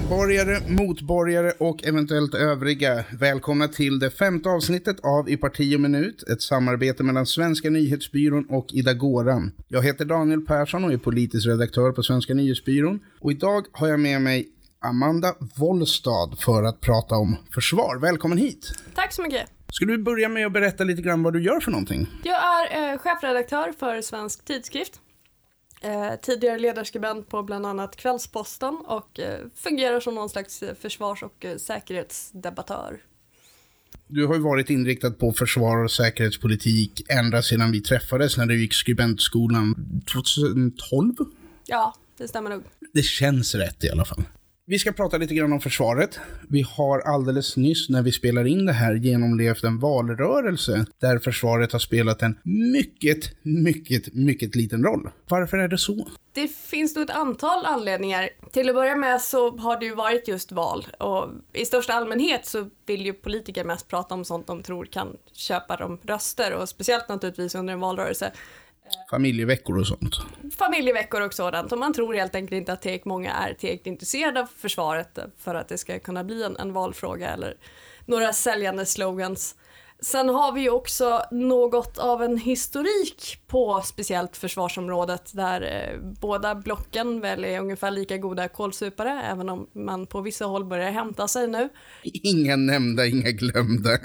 medborgare, motborgare och eventuellt övriga. Välkomna till det femte avsnittet av I parti och minut, ett samarbete mellan Svenska nyhetsbyrån och Idagoran. Jag heter Daniel Persson och är politisk redaktör på Svenska nyhetsbyrån. Och idag har jag med mig Amanda Wollstad för att prata om försvar. Välkommen hit! Tack så mycket. Ska du börja med att berätta lite grann vad du gör för någonting? Jag är eh, chefredaktör för Svensk Tidskrift. Eh, tidigare ledarskribent på bland annat Kvällsposten och eh, fungerar som någon slags eh, försvars och eh, säkerhetsdebattör. Du har ju varit inriktad på försvar och säkerhetspolitik ända sedan vi träffades när du gick skribentskolan 2012. Ja, det stämmer nog. Det känns rätt i alla fall. Vi ska prata lite grann om försvaret. Vi har alldeles nyss när vi spelar in det här genomlevt en valrörelse där försvaret har spelat en mycket, mycket, mycket liten roll. Varför är det så? Det finns nog ett antal anledningar. Till att börja med så har det ju varit just val och i största allmänhet så vill ju politiker mest prata om sånt de tror kan köpa dem röster och speciellt naturligtvis under en valrörelse. Familjeveckor och sånt. familjeveckor och sådant. Och man tror helt enkelt inte att tillräckligt många är tillräckligt intresserade av försvaret för att det ska kunna bli en, en valfråga eller några säljande slogans. Sen har vi också något av en historik på speciellt försvarsområdet där eh, båda blocken väl är ungefär lika goda kålsupare även om man på vissa håll börjar hämta sig nu. Inga nämnda, inga glömda.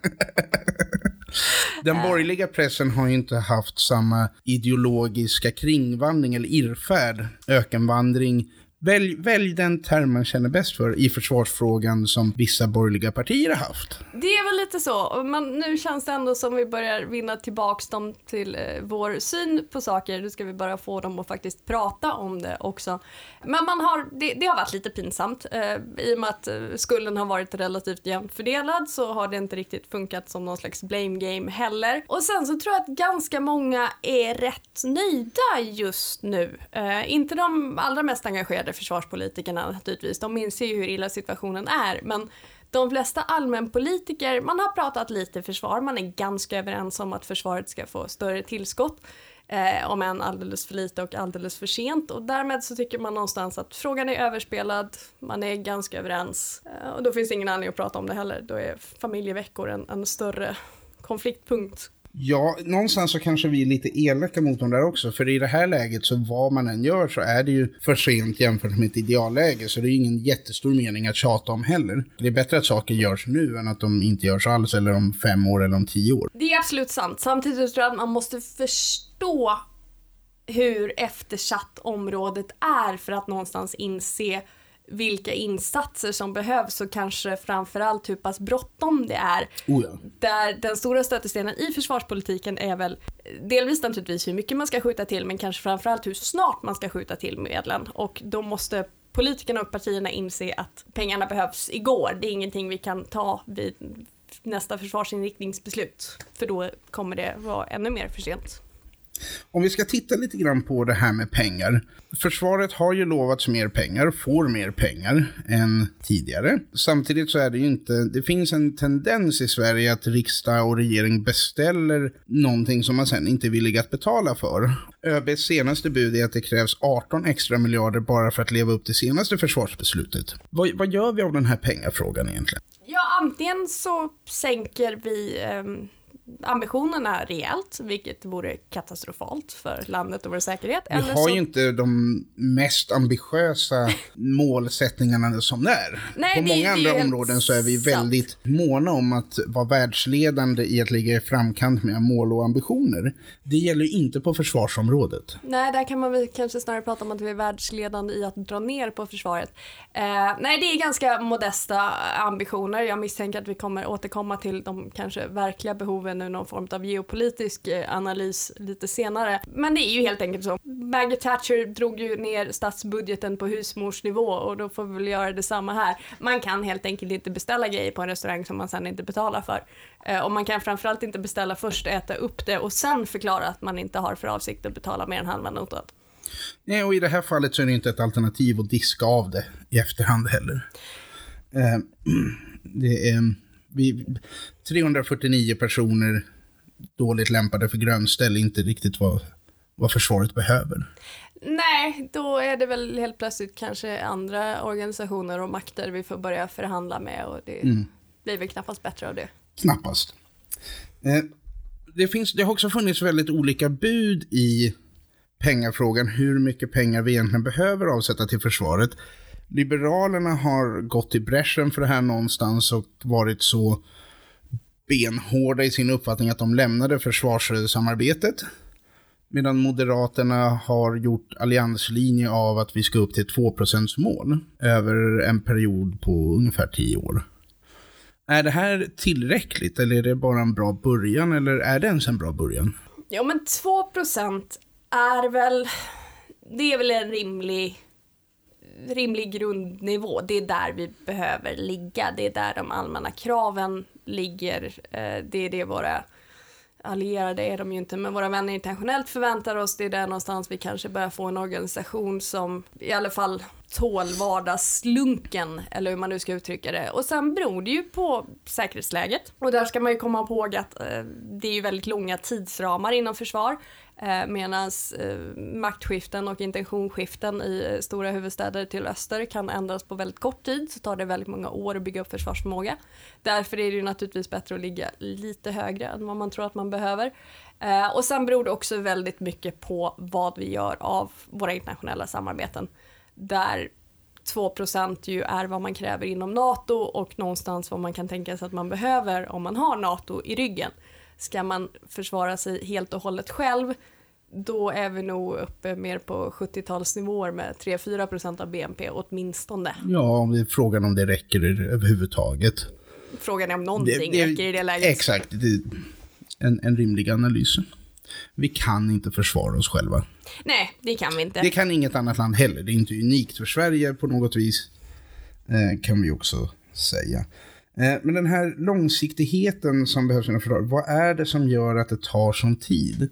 Den borgerliga pressen har ju inte haft samma ideologiska kringvandring eller irrfärd, ökenvandring. Välj, välj den term man känner bäst för i försvarsfrågan som vissa borgerliga partier har haft. Det är väl lite så, men nu känns det ändå som vi börjar vinna tillbaks dem till eh, vår syn på saker. Nu ska vi bara få dem att faktiskt prata om det också. Men man har, det, det har varit lite pinsamt. Eh, I och med att eh, skulden har varit relativt jämnt fördelad så har det inte riktigt funkat som någon slags blame game heller. Och sen så tror jag att ganska många är rätt nöjda just nu. Eh, inte de allra mest engagerade försvarspolitikerna naturligtvis. De inser ju hur illa situationen är. Men de flesta allmänpolitiker, man har pratat lite försvar, man är ganska överens om att försvaret ska få större tillskott. Eh, om än alldeles för lite och alldeles för sent. Och därmed så tycker man någonstans att frågan är överspelad, man är ganska överens. Eh, och då finns det ingen anledning att prata om det heller. Då är familjeveckor en, en större konfliktpunkt. Ja, någonstans så kanske vi är lite elaka mot dem där också. För i det här läget så vad man än gör så är det ju för sent jämfört med ett idealläge. Så det är ingen jättestor mening att tjata om heller. Det är bättre att saker görs nu än att de inte görs alls eller om fem år eller om tio år. Det är absolut sant. Samtidigt tror jag att man måste förstå hur eftersatt området är för att någonstans inse vilka insatser som behövs och kanske framförallt hur pass bråttom det är. Oh ja. Där den stora stötestenen i försvarspolitiken är väl delvis naturligtvis hur mycket man ska skjuta till men kanske framförallt hur snart man ska skjuta till medlen och då måste politikerna och partierna inse att pengarna behövs igår. Det är ingenting vi kan ta vid nästa försvarsinriktningsbeslut för då kommer det vara ännu mer för sent. Om vi ska titta lite grann på det här med pengar. Försvaret har ju lovats mer pengar, får mer pengar än tidigare. Samtidigt så är det ju inte, det finns en tendens i Sverige att riksdag och regering beställer någonting som man sen inte är villig att betala för. ÖBs senaste bud är att det krävs 18 extra miljarder bara för att leva upp till senaste försvarsbeslutet. Vad, vad gör vi av den här pengafrågan egentligen? Ja, antingen så sänker vi eh ambitionerna rejält, vilket vore katastrofalt för landet och vår säkerhet. Vi Eller har så... ju inte de mest ambitiösa målsättningarna som det är. Nej, På det- många andra områden så är vi sant. väldigt måna om att vara världsledande i att ligga i framkant med mål och ambitioner. Det gäller ju inte på försvarsområdet. Nej, där kan man väl kanske snarare prata om att vi är världsledande i att dra ner på försvaret. Eh, nej, det är ganska modesta ambitioner. Jag misstänker att vi kommer återkomma till de kanske verkliga behoven nu, någon form av geopolitisk eh, analys lite senare. Men det är ju helt enkelt så. Maggie Thatcher drog ju ner statsbudgeten på husmorsnivå och då får vi väl göra detsamma här. Man kan helt enkelt inte beställa grejer på en restaurang som man sen inte betalar för. Eh, och man kan framförallt inte beställa först, äta upp det och sen förklara att man inte har för avsikt att betala mer än halva notan. Nej, och i det här fallet så är det inte ett alternativ att diska av det i efterhand heller. Eh, det är vi, 349 personer dåligt lämpade för grönställ, inte riktigt vad, vad försvaret behöver? Nej, då är det väl helt plötsligt kanske andra organisationer och makter vi får börja förhandla med och det mm. blir väl knappast bättre av det. Knappast. Eh, det, finns, det har också funnits väldigt olika bud i pengafrågan, hur mycket pengar vi egentligen behöver avsätta till försvaret. Liberalerna har gått i bräschen för det här någonstans och varit så benhårda i sin uppfattning att de lämnade försvarssamarbetet. Medan Moderaterna har gjort allianslinje av att vi ska upp till 2 mål över en period på ungefär 10 år. Är det här tillräckligt eller är det bara en bra början eller är det ens en bra början? Ja men 2% är väl, det är väl en rimlig, rimlig grundnivå. Det är där vi behöver ligga. Det är där de allmänna kraven ligger. Eh, det är det våra allierade är de ju inte, men våra vänner internationellt förväntar oss. Det är där någonstans vi kanske börjar få en organisation som i alla fall tål vardagslunken, eller hur man nu ska uttrycka det. Och sen beror det ju på säkerhetsläget. Och där ska man ju komma ihåg att eh, det är ju väldigt långa tidsramar inom försvar. Eh, Medan eh, maktskiften och intentionsskiften i eh, stora huvudstäder till öster kan ändras på väldigt kort tid så tar det väldigt många år att bygga upp försvarsförmåga. Därför är det ju naturligtvis bättre att ligga lite högre än vad man tror att man behöver. Eh, och sen beror det också väldigt mycket på vad vi gör av våra internationella samarbeten. Där 2 ju är vad man kräver inom NATO och någonstans vad man kan tänka sig att man behöver om man har NATO i ryggen. Ska man försvara sig helt och hållet själv då är vi nog uppe mer på 70-talsnivåer med 3-4% av BNP åtminstone. Ja, om det är frågan om det räcker överhuvudtaget. Frågan är om någonting det, det, räcker i det läget. Exakt, det, en, en rimlig analys. Vi kan inte försvara oss själva. Nej, det kan vi inte. Det kan inget annat land heller. Det är inte unikt för Sverige på något vis. Eh, kan vi också säga. Eh, men den här långsiktigheten som behövs inom försvaret, vad är det som gör att det tar sån tid?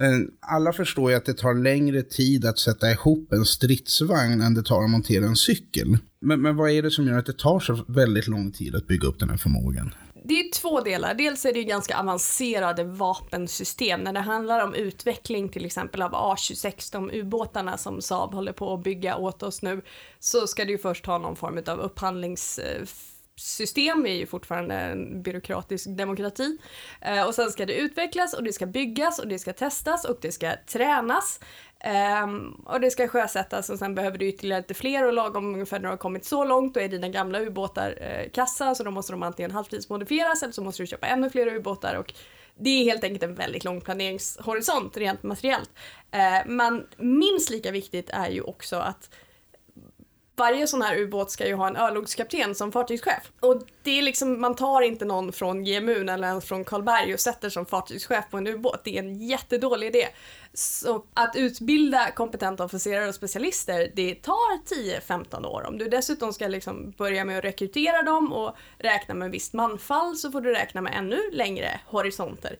Eh, alla förstår ju att det tar längre tid att sätta ihop en stridsvagn än det tar att montera en cykel. Men, men vad är det som gör att det tar så väldigt lång tid att bygga upp den här förmågan? Det är två delar. Dels är det ganska avancerade vapensystem. När det handlar om utveckling till exempel av A26, de ubåtarna som Saab håller på att bygga åt oss nu, så ska det ju först ha någon form av upphandlings eh, system är ju fortfarande en byråkratisk demokrati. Eh, och sen ska det utvecklas och det ska byggas och det ska testas och det ska tränas. Um, och det ska sjösättas och sen behöver du ytterligare lite fler och lagom ungefär när du har kommit så långt då är dina gamla ubåtar eh, kassa så då måste de antingen halvtidsmodifieras eller så måste du köpa ännu fler ubåtar och det är helt enkelt en väldigt lång planeringshorisont rent materiellt. Eh, men minst lika viktigt är ju också att varje sån här ubåt ska ju ha en örlogskapten som fartygschef. Och det är liksom, man tar inte någon från GMU eller ens från Karlberg och sätter som fartygschef på en ubåt. Det är en jättedålig idé. Så att utbilda kompetenta officerare och specialister, det tar 10-15 år. Om du dessutom ska liksom börja med att rekrytera dem och räkna med visst manfall så får du räkna med ännu längre horisonter.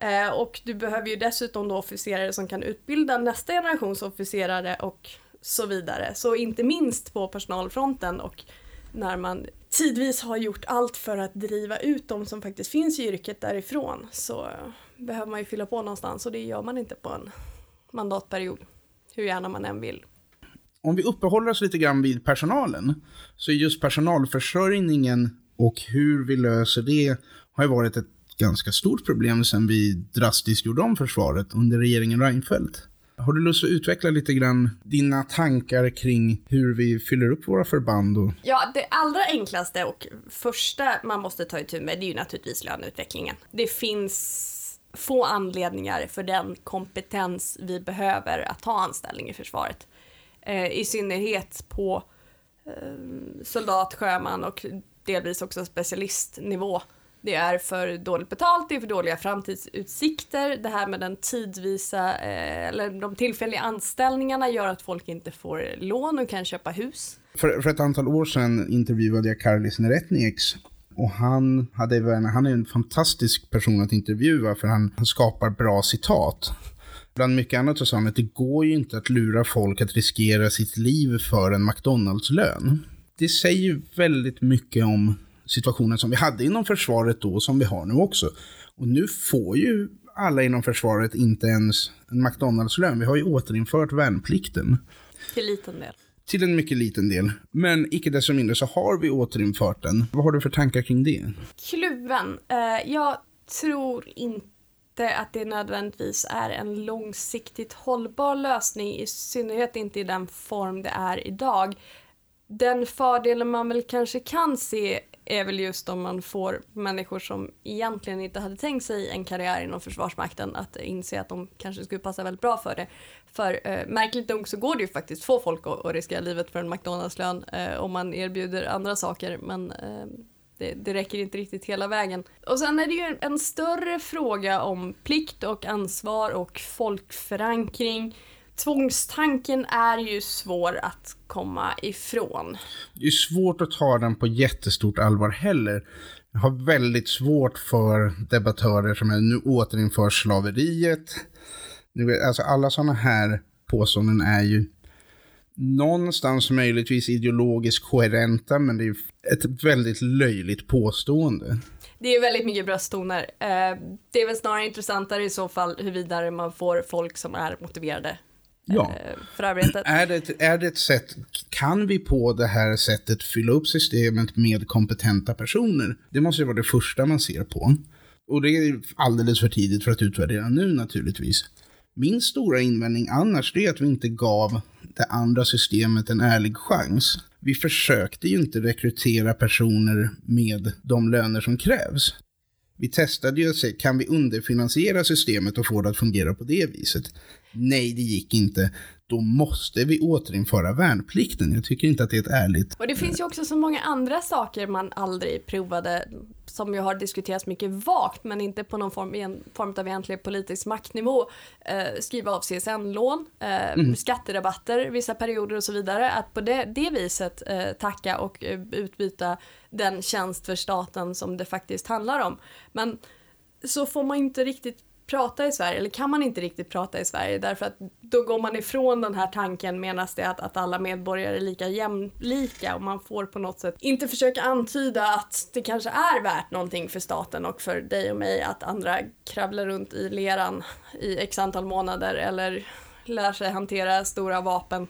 Eh, och du behöver ju dessutom då officerare som kan utbilda nästa generations officerare och så vidare. Så inte minst på personalfronten och när man tidvis har gjort allt för att driva ut de som faktiskt finns i yrket därifrån så behöver man ju fylla på någonstans och det gör man inte på en mandatperiod, hur gärna man än vill. Om vi uppehåller oss lite grann vid personalen, så är just personalförsörjningen och hur vi löser det har ju varit ett ganska stort problem sedan vi drastiskt gjorde om försvaret under regeringen Reinfeldt. Har du lust att utveckla lite grann dina tankar kring hur vi fyller upp våra förband? Och... Ja, det allra enklaste och första man måste ta itu med det är ju naturligtvis löneutvecklingen. Det finns få anledningar för den kompetens vi behöver att ta anställning i försvaret. Eh, I synnerhet på eh, soldat, sjöman och delvis också specialistnivå det är för dåligt betalt, det är för dåliga framtidsutsikter. Det här med den tidvisa, eh, eller de tillfälliga anställningarna gör att folk inte får lån och kan köpa hus. För, för ett antal år sedan intervjuade jag Karlis Neretnieks och han, hade, han är en fantastisk person att intervjua för han, han skapar bra citat. Bland mycket annat så sa han att det går ju inte att lura folk att riskera sitt liv för en McDonalds-lön. Det säger väldigt mycket om situationen som vi hade inom försvaret då, som vi har nu också. Och nu får ju alla inom försvaret inte ens en McDonalds-lön. Vi har ju återinfört värnplikten. Till liten del. Till en mycket liten del. Men icke desto mindre så har vi återinfört den. Vad har du för tankar kring det? Kluven. Eh, jag tror inte att det nödvändigtvis är en långsiktigt hållbar lösning, i synnerhet inte i den form det är idag. Den fördelen man väl kanske kan se är väl just om man får människor som egentligen inte hade tänkt sig en karriär inom Försvarsmakten att inse att de kanske skulle passa väldigt bra för det. För eh, märkligt nog så går det ju faktiskt få folk att, att riskera livet för en McDonalds-lön eh, om man erbjuder andra saker men eh, det, det, räcker inte riktigt hela vägen. Och sen är det ju en större fråga om plikt och ansvar och folkförankring tvångstanken är ju svår att komma ifrån. Det är svårt att ta den på jättestort allvar heller. Jag har väldigt svårt för debattörer som är nu återinför slaveriet. Alltså alla sådana här påståenden är ju någonstans möjligtvis ideologiskt koherenta, men det är ett väldigt löjligt påstående. Det är väldigt mycket brösttoner. Eh, det är väl snarare intressantare i så fall huruvida man får folk som är motiverade ja. Eh, för arbetet. Är det, är det ett sätt, kan vi på det här sättet fylla upp systemet med kompetenta personer? Det måste ju vara det första man ser på. Och det är alldeles för tidigt för att utvärdera nu naturligtvis. Min stora invändning annars är att vi inte gav det andra systemet en ärlig chans. Vi försökte ju inte rekrytera personer med de löner som krävs. Vi testade ju att se, kan vi underfinansiera systemet och få det att fungera på det viset? Nej, det gick inte. Då måste vi återinföra värnplikten. Jag tycker inte att det är ett ärligt... Och det finns ju också så många andra saker man aldrig provade som ju har diskuterats mycket vagt men inte på någon form, en form av egentlig politisk maktnivå. Eh, skriva av CSN-lån, eh, mm. skatterabatter vissa perioder och så vidare. Att på det, det viset eh, tacka och eh, utbyta den tjänst för staten som det faktiskt handlar om. Men så får man inte riktigt prata i Sverige, eller kan man inte riktigt prata i Sverige därför att då går man ifrån den här tanken menas det att, att alla medborgare är lika jämlika och man får på något sätt inte försöka antyda att det kanske är värt någonting för staten och för dig och mig att andra kravlar runt i leran i x antal månader eller lär sig hantera stora vapen.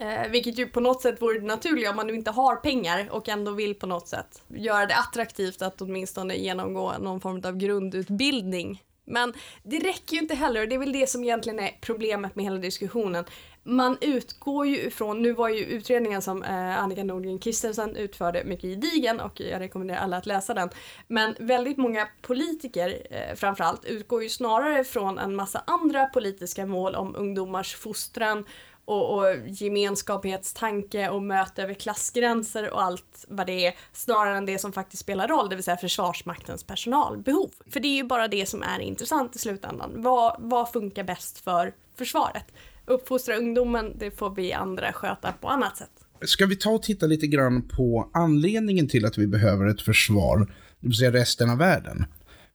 Eh, vilket ju på något sätt vore det naturliga om man nu inte har pengar och ändå vill på något sätt göra det attraktivt att åtminstone genomgå någon form av grundutbildning men det räcker ju inte heller och det är väl det som egentligen är problemet med hela diskussionen. Man utgår ju ifrån, nu var ju utredningen som eh, Annika Nordgren Christensen utförde mycket gedigen och jag rekommenderar alla att läsa den. Men väldigt många politiker eh, framförallt utgår ju snarare från en massa andra politiska mål om ungdomars fostran och, och gemenskaphetstanke och möte över klassgränser och allt vad det är snarare än det som faktiskt spelar roll, det vill säga Försvarsmaktens personalbehov. För det är ju bara det som är intressant i slutändan. Vad, vad funkar bäst för försvaret? Uppfostra ungdomen, det får vi andra sköta på annat sätt. Ska vi ta och titta lite grann på anledningen till att vi behöver ett försvar, det vill säga resten av världen?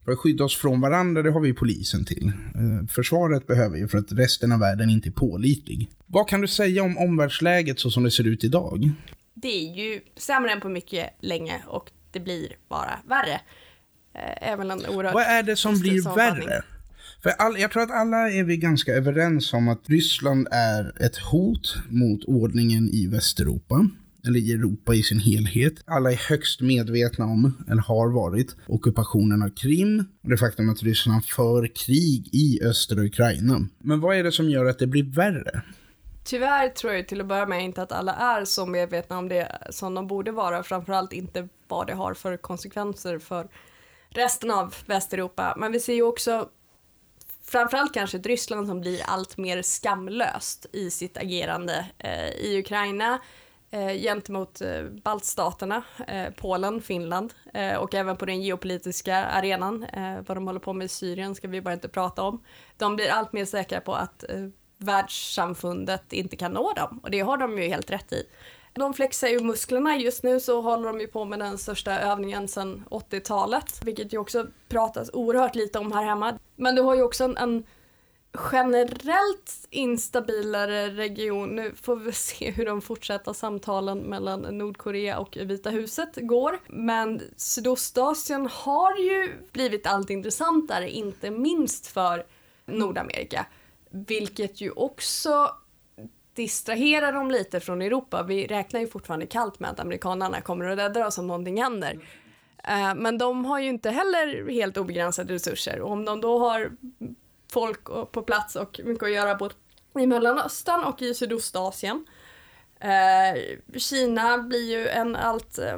För att skydda oss från varandra, det har vi polisen till. Eh, försvaret behöver vi för att resten av världen inte är pålitlig. Vad kan du säga om omvärldsläget så som det ser ut idag? Det är ju sämre än på mycket länge och det blir bara värre. Eh, även en oerhört Vad är det som blir värre? För all, jag tror att alla är vi ganska överens om att Ryssland är ett hot mot ordningen i Västeuropa eller i Europa i sin helhet. Alla är högst medvetna om, eller har varit, ockupationen av Krim och det faktum att Ryssland för krig i östra Ukraina. Men vad är det som gör att det blir värre? Tyvärr tror jag till att börja med inte att alla är så medvetna om det som de borde vara, framförallt inte vad det har för konsekvenser för resten av Västeuropa. Men vi ser ju också framförallt kanske ett Ryssland som blir allt mer skamlöst i sitt agerande eh, i Ukraina, Eh, gentemot eh, baltstaterna, eh, Polen, Finland eh, och även på den geopolitiska arenan. Eh, vad de håller på med i Syrien ska vi bara inte prata om. De blir allt mer säkra på att eh, världssamfundet inte kan nå dem och det har de ju helt rätt i. De flexar ju musklerna. Just nu så håller de ju på med den största övningen sedan 80-talet, vilket ju också pratas oerhört lite om här hemma. Men du har ju också en, en generellt instabilare region. Nu får vi se hur de fortsatta samtalen mellan Nordkorea och Vita huset går. Men Sydostasien har ju blivit allt intressantare, inte minst för Nordamerika. Vilket ju också distraherar dem lite från Europa. Vi räknar ju fortfarande kallt med att amerikanerna kommer att rädda oss om någonting händer. Eh, men de har ju inte heller helt obegränsade resurser och om de då har folk på plats och mycket att göra både i Mellanöstern och i Sydostasien. Eh, Kina blir ju en allt... Eh,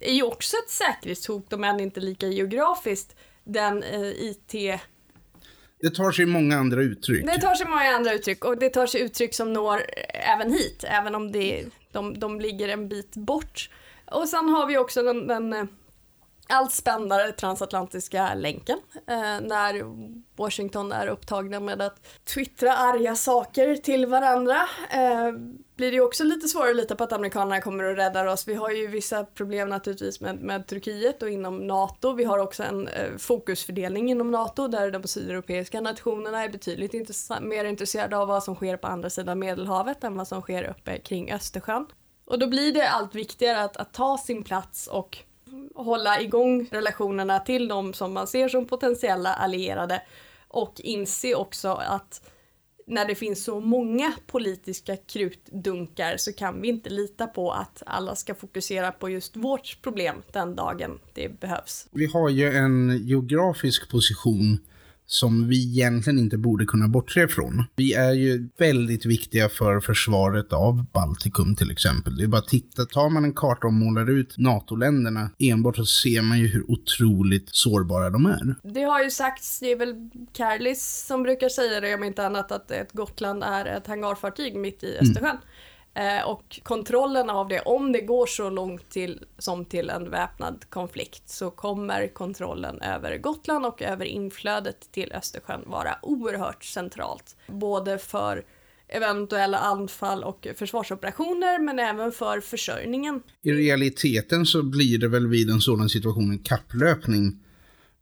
är ju också ett säkerhetshot om än inte lika geografiskt. Den IT det tar sig många andra uttryck. Det tar sig många andra uttryck och det tar sig uttryck som når även hit, även om det, de, de ligger en bit bort. Och sen har vi också den, den eh, allt spännare transatlantiska länken eh, när Washington är upptagna med att twittra arga saker till varandra. Eh, blir det ju också lite svårare att lita på att amerikanerna kommer att rädda oss. Vi har ju vissa problem naturligtvis med, med Turkiet och inom NATO. Vi har också en eh, fokusfördelning inom NATO där de sydeuropeiska nationerna är betydligt intress mer intresserade av vad som sker på andra sidan Medelhavet än vad som sker uppe kring Östersjön. Och då blir det allt viktigare att, att ta sin plats och hålla igång relationerna till de som man ser som potentiella allierade och inse också att när det finns så många politiska krutdunkar så kan vi inte lita på att alla ska fokusera på just vårt problem den dagen det behövs. Vi har ju en geografisk position som vi egentligen inte borde kunna bortse ifrån. Vi är ju väldigt viktiga för försvaret av Baltikum till exempel. Det är bara att titta, tar man en karta och målar ut NATO-länderna enbart så ser man ju hur otroligt sårbara de är. Det har ju sagts, det är väl Carlis som brukar säga det om inte annat, att ett Gotland är ett hangarfartyg mitt i Östersjön. Mm. Eh, och kontrollen av det, om det går så långt till, som till en väpnad konflikt så kommer kontrollen över Gotland och över inflödet till Östersjön vara oerhört centralt. Både för eventuella anfall och försvarsoperationer men även för försörjningen. I realiteten så blir det väl vid en sådan situation en kapplöpning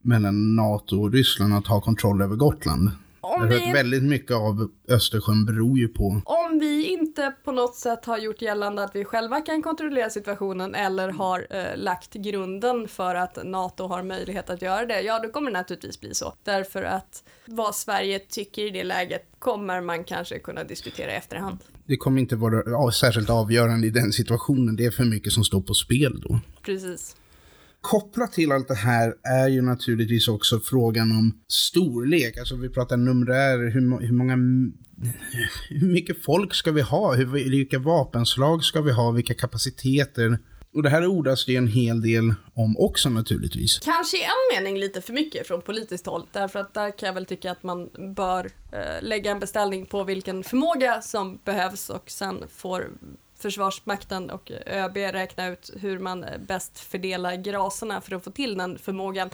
mellan NATO och Ryssland att ha kontroll över Gotland. Om vi... Väldigt mycket av Östersjön beror ju på... Om vi inte på något sätt har gjort gällande att vi själva kan kontrollera situationen eller har eh, lagt grunden för att NATO har möjlighet att göra det, ja då kommer det naturligtvis bli så. Därför att vad Sverige tycker i det läget kommer man kanske kunna diskutera i efterhand. Det kommer inte vara särskilt avgörande i den situationen, det är för mycket som står på spel då. Precis kopplat till allt det här är ju naturligtvis också frågan om storlek. Alltså vi pratar numrär, hur, hur många hur mycket folk ska vi ha? Hur, vilka vapenslag ska vi ha? Vilka kapaciteter? Och det här ordas det en hel del om också naturligtvis. Kanske i en mening lite för mycket från politiskt håll. Därför att där kan jag väl tycka att man bör eh, lägga en beställning på vilken förmåga som behövs och sen får Försvarsmakten och ÖB räkna ut hur man bäst fördelar graserna för att få till den förmågan.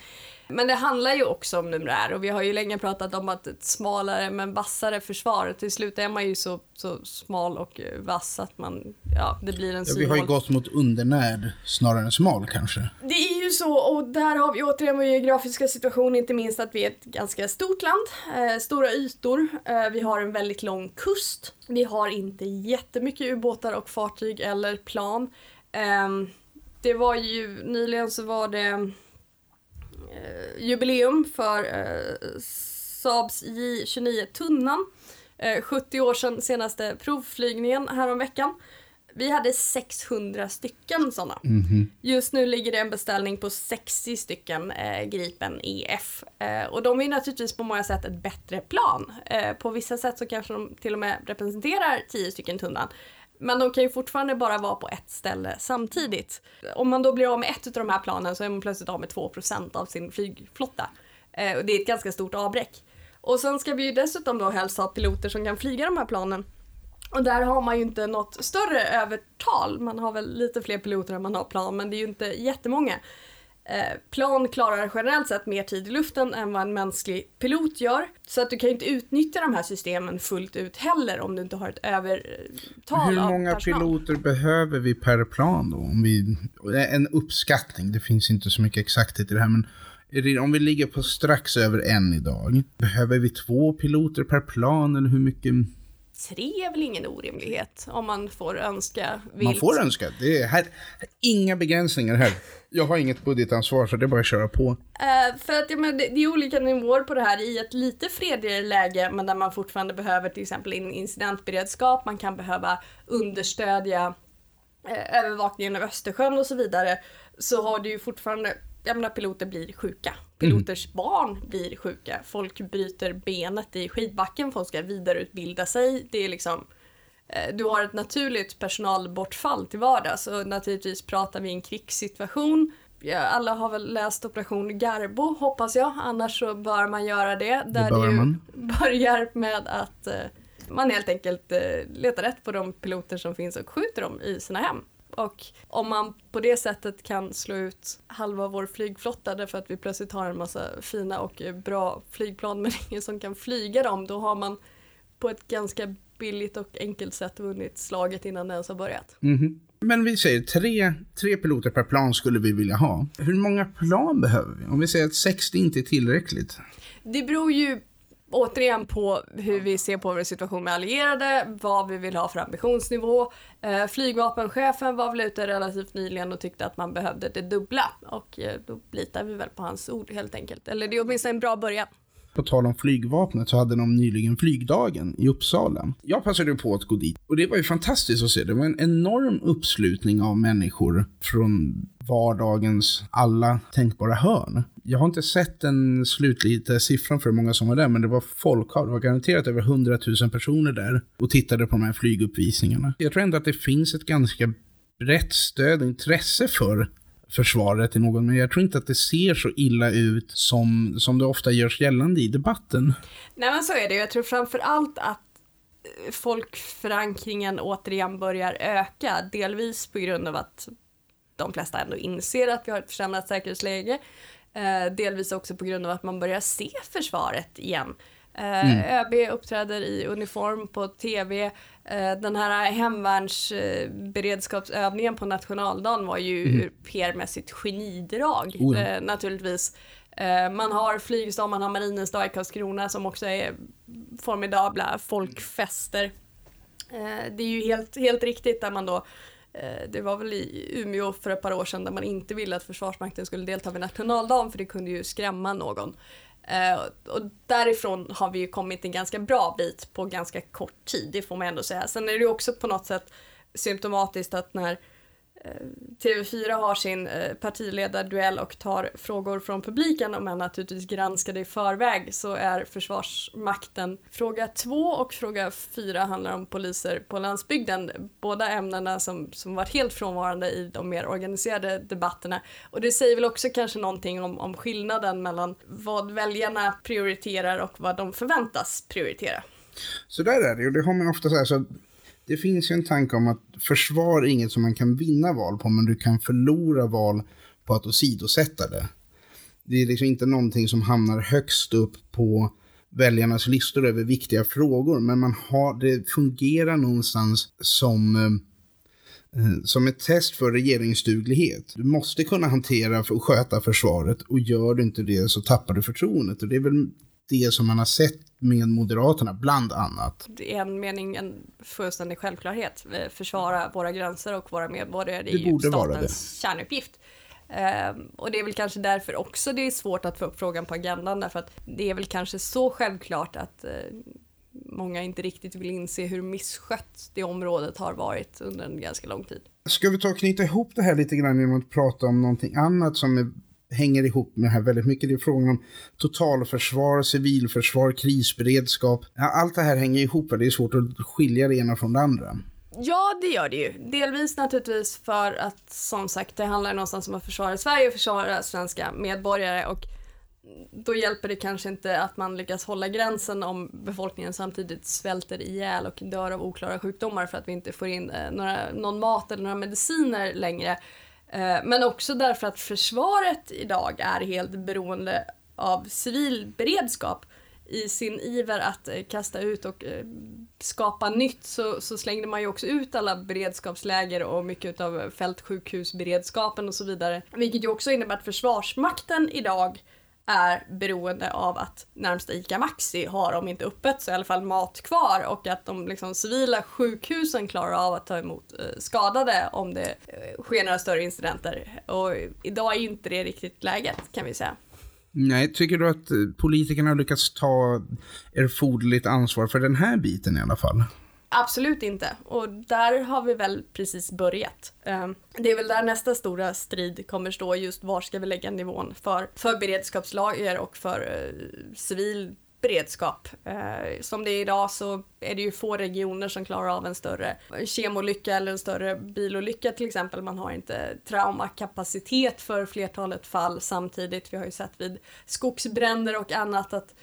Men det handlar ju också om numerär och vi har ju länge pratat om att ett smalare men vassare försvar, till slut är man ju så, så smal och vass att man, ja, det blir en ja, Vi har ju gått mot undernärd snarare än smal kanske. Det är ju så och där har vi återigen vår geografiska situation, inte minst att vi är ett ganska stort land, eh, stora ytor, eh, vi har en väldigt lång kust, vi har inte jättemycket ubåtar och fartyg eller plan. Eh, det var ju, nyligen så var det eh, jubileum för eh, Saabs J29 Tunnan. Eh, 70 år sedan senaste provflygningen häromveckan. Vi hade 600 stycken sådana. Mm -hmm. Just nu ligger det en beställning på 60 stycken eh, Gripen EF. Eh, och de är naturligtvis på många sätt ett bättre plan. Eh, på vissa sätt så kanske de till och med representerar 10 stycken Tunnan. Men de kan ju fortfarande bara vara på ett ställe samtidigt. Om man då blir av med ett av de här planen så är man plötsligt av med 2% av sin flygflotta. Eh, och det är ett ganska stort avbräck. Och sen ska vi ju dessutom då helst ha piloter som kan flyga de här planen. Och där har man ju inte något större övertal. Man har väl lite fler piloter än man har plan, men det är ju inte jättemånga. Eh, plan klarar generellt sett mer tid i luften än vad en mänsklig pilot gör. Så att du kan ju inte utnyttja de här systemen fullt ut heller om du inte har ett övertal Hur många piloter behöver vi per plan då? Om vi, en uppskattning, det finns inte så mycket exakthet i det här, men om vi ligger på strax över en idag, behöver vi två piloter per plan eller hur mycket? Tre är väl ingen orimlighet om man får önska vilt. Man får önska. Det är här, inga begränsningar här. Jag har inget budgetansvar så det är bara att köra på. Uh, för att ja, men det, det, är olika nivåer på det här i ett lite fredligare läge men där man fortfarande behöver till exempel in incidentberedskap, man kan behöva understödja uh, övervakningen av Östersjön och så vidare. Så har du ju fortfarande jag menar piloter blir sjuka. Piloters mm. barn blir sjuka. Folk bryter benet i skidbacken, folk ska vidareutbilda sig. Det är liksom eh, du har ett naturligt personalbortfall till vardags och naturligtvis pratar vi en krigssituation. Alla har väl läst Operation Garbo hoppas jag, annars så bör man göra det. Där det, man. börjar med att eh, man helt enkelt eh, letar rätt på de piloter som finns och skjuter dem i sina hem. Och om man på det sättet kan slå ut halva vår flygflotta därför att vi plötsligt har en massa fina och bra flygplan men ingen som kan flyga dem, då har man på ett ganska billigt och enkelt sätt vunnit slaget innan det ens har börjat. Mm. Men vi säger tre, tre piloter per plan skulle vi vilja ha. Hur många plan behöver vi? Om vi säger att 60 inte är tillräckligt? Det beror ju återigen på hur vi ser på vår situation med allierade, vad vi vill ha för ambitionsnivå. Eh, flygvapenchefen var väl ute relativt nyligen och tyckte att man behövde det dubbla och eh, då litar vi väl på hans ord helt enkelt. Eller det är åtminstone en bra början. På tal om flygvapnet så hade de nyligen flygdagen i Uppsala. Jag passade på att gå dit och det var ju fantastiskt att se. Det var en enorm uppslutning av människor från vardagens alla tänkbara hörn. Jag har inte sett den slutliga siffran för hur många som var där, men det var folkhav. Det var garanterat över 100 000 personer där och tittade på de här flyguppvisningarna. Jag tror ändå att det finns ett ganska brett stöd och intresse för försvaret i någon, men jag tror inte att det ser så illa ut som, som det ofta görs gällande i debatten. Nej men så är det, jag tror framför allt att eh, folkförankringen återigen börjar öka, delvis på grund av att de flesta ändå inser att vi har ett försämrat säkerhetsläge. Eh, delvis också på grund av att man börjar se försvaret igen. Eh, mm. ÖB uppträder i uniform på tv. Eh, den här hemvärnsberedskapsövningen på nationaldagen var ju mm. PR-mässigt genidrag oh ja. naturligtvis. Man har Flygstad, man har Marinens dag i Karlskrona som också är formidabla folkfester. Det är ju helt, helt riktigt där man då Eh, Eh, det var väl i Umeå för ett par år sedan där man inte ville att Försvarsmakten skulle delta vid nationaldagen för det kunde ju skrämma någon. Eh, och därifrån har vi ju kommit en ganska bra bit på ganska kort tid, det får man ändå säga. Sen är det ju också på något sätt symptomatiskt att när Eh, TV4 har sin eh, partiledarduell och tar frågor från publiken och man naturligtvis granskade i förväg så är Försvarsmakten fråga två och fråga fyra handlar om poliser på landsbygden. Båda ämnena som, som varit helt frånvarande i de mer organiserade debatterna. Och det säger väl också kanske någonting om, om skillnaden mellan vad väljarna prioriterar och vad de förväntas prioritera. Så där är det ju, det har man ofta så här, så det finns ju en tanke om att försvar är inget som man kan vinna val på, men du kan förlora val på att åsidosätta det. Det är liksom inte någonting som hamnar högst upp på väljarnas listor över viktiga frågor, men man har, det fungerar någonstans som, eh, eh som ett test för regeringsduglighet. Du måste kunna hantera och sköta försvaret och gör du inte det så tappar du förtroendet. Och det är väl det som man har sett med Moderaterna, bland annat. Det är en mening en fullständig självklarhet. Försvara våra gränser och våra medborgare, det är ju statens kärnuppgift. Uh, och det är väl kanske därför också det är svårt att få upp frågan på agendan, därför att det är väl kanske så självklart att uh, många inte riktigt vill inse hur misskött det området har varit under en ganska lång tid. Ska vi ta och knyta ihop det här lite grann genom att prata om någonting annat som är hänger ihop med det här väldigt mycket. Det är frågan om totalförsvar, civilförsvar, krisberedskap. Allt det här hänger ihop och det är svårt att skilja det ena från det andra. Ja, det gör det ju. Delvis naturligtvis för att som sagt, det handlar någonstans om att försvara Sverige och försvara svenska medborgare och då hjälper det kanske inte att man lyckas hålla gränsen om befolkningen samtidigt svälter ihjäl och dör av oklara sjukdomar för att vi inte får in eh, några, någon mat eller några mediciner längre. Eh, men också därför att försvaret idag är helt beroende av civil beredskap. I sin iver att eh, kasta ut och eh, skapa nytt så, så slängde man ju också ut alla beredskapsläger och mycket av fältsjukhusberedskapen och så vidare. Vilket ju också innebär att Försvarsmakten idag är beroende av att närmsta ICA Maxi har, om inte öppet, så i alla fall mat kvar och att de liksom, civila sjukhusen klarar av att ta emot eh, skadade om det eh, sker några större incidenter. Och idag är inte det riktigt läget kan vi säga. Nej, tycker du att eh, politikerna har lyckats ta erforderligt ansvar för den här biten i alla fall? Absolut inte. Och där har vi väl precis börjat. Ehm, det är väl där nästa stora strid kommer stå, just var ska vi lägga nivån för, för beredskapslager och för eh, civil beredskap. Eh, som det är idag så är det ju få regioner som klarar av en större kemolycka eller en större bilolycka till exempel. Man har inte traumakapacitet för flertalet fall samtidigt. Vi har ju sett vid skogsbränder och annat att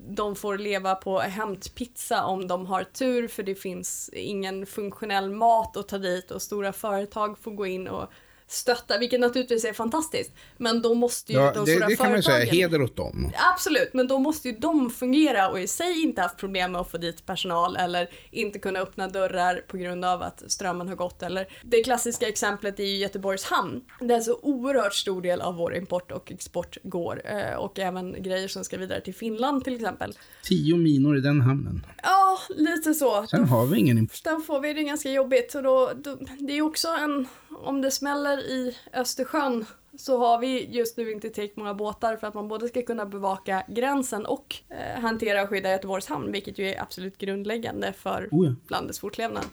de får leva på hämtpizza om de har tur för det finns ingen funktionell mat att ta dit och stora företag får gå in och stötta, vilket naturligtvis är fantastiskt. Men då måste ju ja, de det, stora det kan företagen... man säga, heder åt dem. Absolut, men då måste ju de fungera och i sig inte haft problem med att få dit personal eller inte kunna öppna dörrar på grund av att strömmen har gått. Eller det klassiska exemplet är ju Göteborgs hamn. Det är en så oerhört stor del av vår import och export går eh, och även grejer som ska vidare till Finland till exempel. Tio minor i den hamnen. Ja, lite så. Sen har vi ingen import. Sen får vi det ganska jobbigt och då, då det är också en om det smäller i Östersjön så har vi just nu inte tillräckligt många båtar för att man både ska kunna bevaka gränsen och eh, hantera och skydda Göteborgs hamn, vilket ju är absolut grundläggande för oh ja. landets fortlevnad.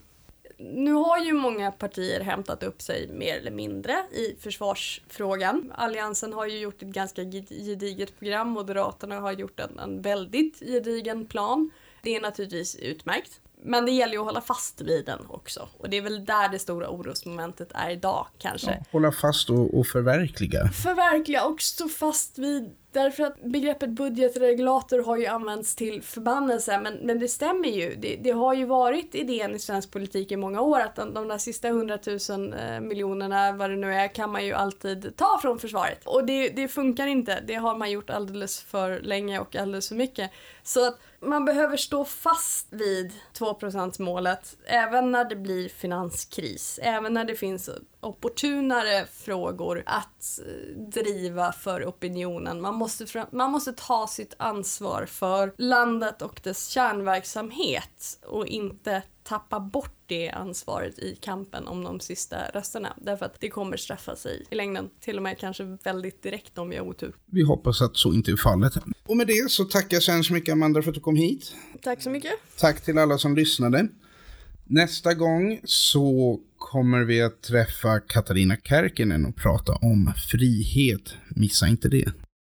Nu har ju många partier hämtat upp sig mer eller mindre i försvarsfrågan. Alliansen har ju gjort ett ganska gediget program, Moderaterna har gjort en, en väldigt gedigen plan. Det är naturligtvis utmärkt. Men det gäller ju att hålla fast vid den också. Och det är väl där det stora orosmomentet är idag kanske. Ja, hålla fast och, och förverkliga. Förverkliga och stå fast vid Därför att begreppet budgetregulator har ju använts till förbannelse, men, men det stämmer ju. Det, det, har ju varit idén i svensk politik i många år att de, de där sista hundratusen eh, miljonerna, vad det nu är, kan man ju alltid ta från försvaret. Och det, det funkar inte. Det har man gjort alldeles för länge och alldeles för mycket. Så att man behöver stå fast vid 2% målet även när det blir finanskris, även när det finns opportunare frågor att eh, driva för opinionen. Man måste, man måste ta sitt ansvar för landet och dess kärnverksamhet och inte tappa bort det ansvaret i kampen om de sista rösterna. Därför att det kommer straffa sig i längden. Till och med kanske väldigt direkt om vi har otur. Vi hoppas att så inte är fallet. Och med det så tackar jag så hemskt mycket Amanda för att du kom hit. Tack så mycket. Tack till alla som lyssnade. Nästa gång så kommer vi att träffa Katarina Kärkinen och prata om frihet. Missa inte det.